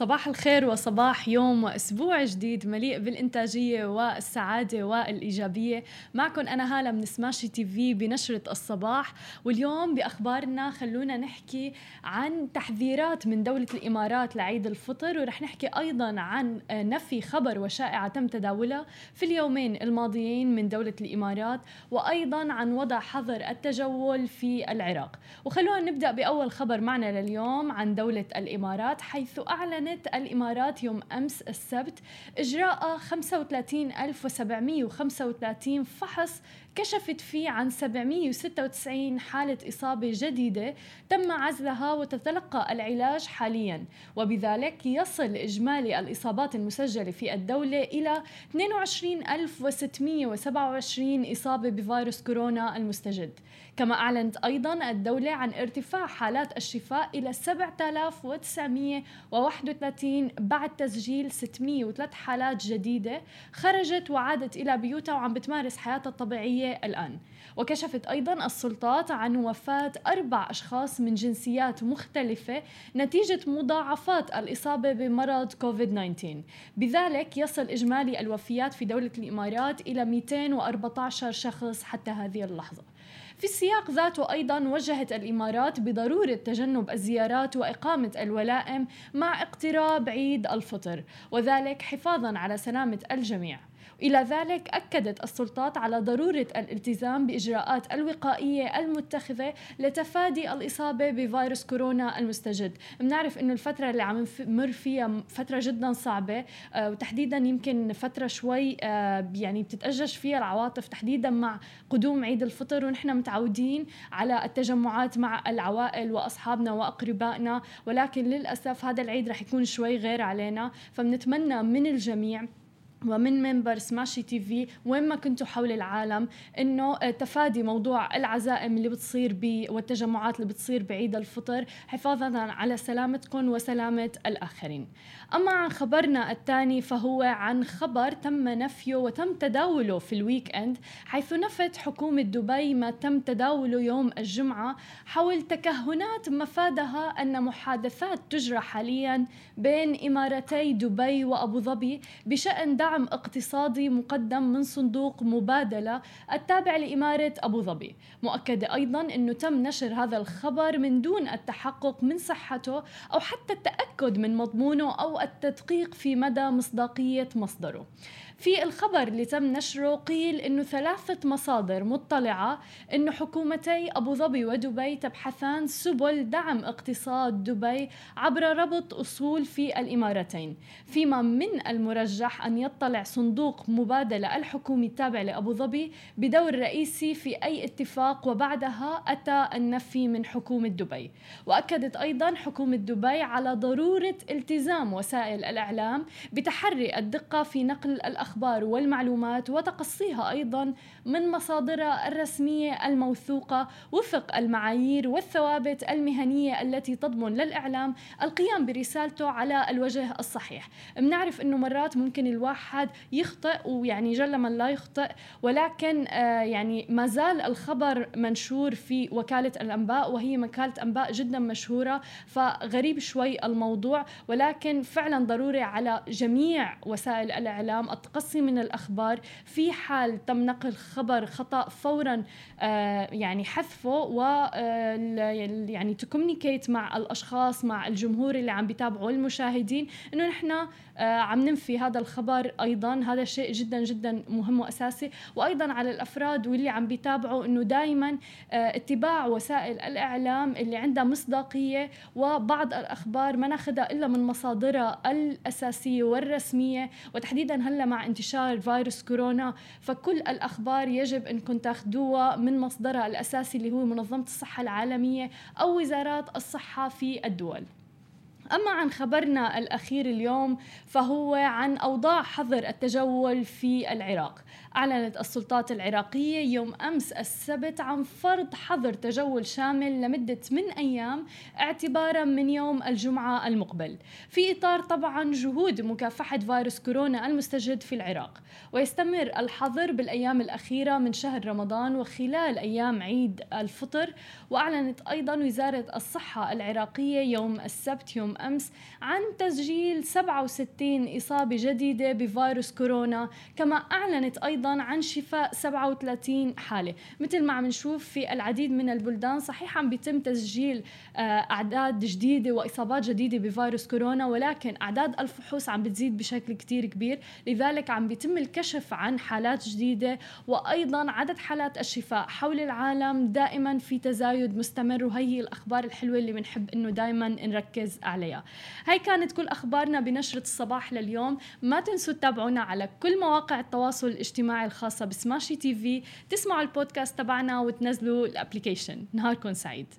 صباح الخير وصباح يوم وأسبوع جديد مليء بالإنتاجية والسعادة والإيجابية. معكم أنا هالة من سماشي تي في بنشرة الصباح. واليوم بأخبارنا خلونا نحكي عن تحذيرات من دولة الإمارات لعيد الفطر ورح نحكي أيضا عن نفي خبر وشائعة تم تداولها في اليومين الماضيين من دولة الإمارات وأيضا عن وضع حظر التجول في العراق. وخلونا نبدأ بأول خبر معنا لليوم عن دولة الإمارات حيث اعلن أعلنت الإمارات يوم أمس السبت إجراء 35735 فحص كشفت فيه عن 796 حالة إصابة جديدة تم عزلها وتتلقى العلاج حاليا. وبذلك يصل إجمالي الإصابات المسجلة في الدولة إلى 22627 إصابة بفيروس كورونا المستجد. كما أعلنت أيضا الدولة عن ارتفاع حالات الشفاء إلى 7931 بعد تسجيل 603 حالات جديدة خرجت وعادت إلى بيوتها وعم بتمارس حياتها الطبيعية الآن وكشفت أيضا السلطات عن وفاة أربع أشخاص من جنسيات مختلفة نتيجة مضاعفات الإصابة بمرض كوفيد-19 بذلك يصل إجمالي الوفيات في دولة الإمارات إلى 214 شخص حتى هذه اللحظة في السياق ذاته أيضا وجهت الإمارات بضرورة تجنب الزيارات وإقامة الولائم مع اقتراب عيد الفطر وذلك حفاظا على سلامة الجميع. إلى ذلك أكدت السلطات على ضرورة الالتزام بإجراءات الوقائية المتخذة لتفادي الإصابة بفيروس كورونا المستجد. بنعرف أنه الفترة اللي عم نمر فيها فترة جدا صعبة آه، وتحديدا يمكن فترة شوي آه، يعني بتتأجج فيها العواطف تحديدا مع قدوم عيد الفطر ونحن متعودين على التجمعات مع العوائل وأصحابنا وأقربائنا ولكن للأسف هذا العيد رح يكون شوي غير علينا. فبنتمنى من الجميع ومن منبر سماشي تي في وين ما كنتوا حول العالم إنه آه، تفادي موضوع العزائم اللي بتصير ب والتجمعات اللي بتصير بعيد الفطر حفاظا على سلامتكم وسلامة الآخرين. أما عن خبرنا الثاني فهو عن خبر تم نفيه وتم تداوله في ال weekend حيث نفت حكومة دبي ما تم تداوله يوم الجمعة حول تكهنات مفادها أن محادثات تجرى حاليا بين امارتي دبي وأبو ظبي بشأن دعم دعم اقتصادي مقدم من صندوق مبادلة التابع لإمارة أبو ظبي. مؤكد أيضا أنه تم نشر هذا الخبر من دون التحقق من صحته أو حتى التأكد من مضمونه أو التدقيق في مدى مصداقية مصدره. في الخبر اللي تم نشره قيل إنه ثلاثة مصادر مطلعة انه حكومتي أبو ظبي ودبي تبحثان سبل دعم اقتصاد دبي عبر ربط أصول في الإمارتين. فيما من المرجح أن يطلع صندوق مبادلة الحكومي التابع لأبو ظبي بدور رئيسي في أي اتفاق وبعدها أتى النفي من حكومة دبي. وأكدت أيضا حكومة دبي على ضرورة التزام وسائل الإعلام بتحري الدقة في نقل الأخبار. الأخبار والمعلومات وتقصيها أيضا من مصادرها الرسمية الموثوقة وفق المعايير والثوابت المهنية التي تضمن للإعلام القيام برسالته على الوجه الصحيح. بنعرف أنه مرات ممكن الواحد يخطئ ويعني جل من لا يخطئ ولكن آه يعني ما زال الخبر منشور في وكالة الأنباء وهي وكالة أنباء جدا مشهورة فغريب شوي الموضوع ولكن فعلا ضروري على جميع وسائل الإعلام التقصي التقصي من الأخبار في حال تم نقل خبر خطأ فورا آه، يعني حذفه و آه، يعني تكومينيكيت مع الأشخاص مع الجمهور اللي عم بيتابعوا المشاهدين إنه نحن آه، عم ننفي هذا الخبر أيضا. هذا شيء جدا جدا مهم وأساسي. وأيضا على الأفراد واللي عم بيتابعوا إنه دائما اتباع وسائل الإعلام اللي عندها مصداقية وبعض الأخبار ما ناخذها إلا من مصادرها الأساسية والرسمية. وتحديدا هلأ مع انتشار فيروس كورونا فكل الأخبار يجب أنكم تاخذوها من مصدرها الأساسي اللي هو منظمة الصحة العالمية أو وزارات الصحة في الدول. أما عن خبرنا الأخير اليوم فهو عن أوضاع حظر التجول في العراق. أعلنت السلطات العراقية يوم أمس السبت عن فرض حظر تجول شامل لمدة من أيام اعتبارا من يوم الجمعة المقبل في إطار طبعا جهود مكافحة فيروس كورونا المستجد في العراق. ويستمر الحظر بالأيام الأخيرة من شهر رمضان وخلال أيام عيد الفطر. وأعلنت أيضا وزارة الصحة العراقية يوم السبت يوم أمس عن تسجيل 67 إصابة جديدة بفيروس كورونا كما أعلنت أيضا عن شفاء 37 حالة. مثل ما عم نشوف في العديد من البلدان صحيح عم بيتم تسجيل آه، أعداد جديدة وإصابات جديدة بفيروس كورونا ولكن أعداد الفحوص عم بتزيد بشكل كتير كبير. لذلك عم بيتم الكشف عن حالات جديدة وأيضا عدد حالات الشفاء حول العالم دائما في تزايد مستمر. وهي الأخبار الحلوة اللي بنحب إنه دائما نركز عليها هاي كانت كل أخبارنا بنشرة الصباح لليوم. ما تنسوا تتابعونا على كل مواقع التواصل الاجتماعي الخاصة بسماشي تي في. تسمعوا البودكاست تبعنا وتنزلوا ال application. نهاركم سعيد.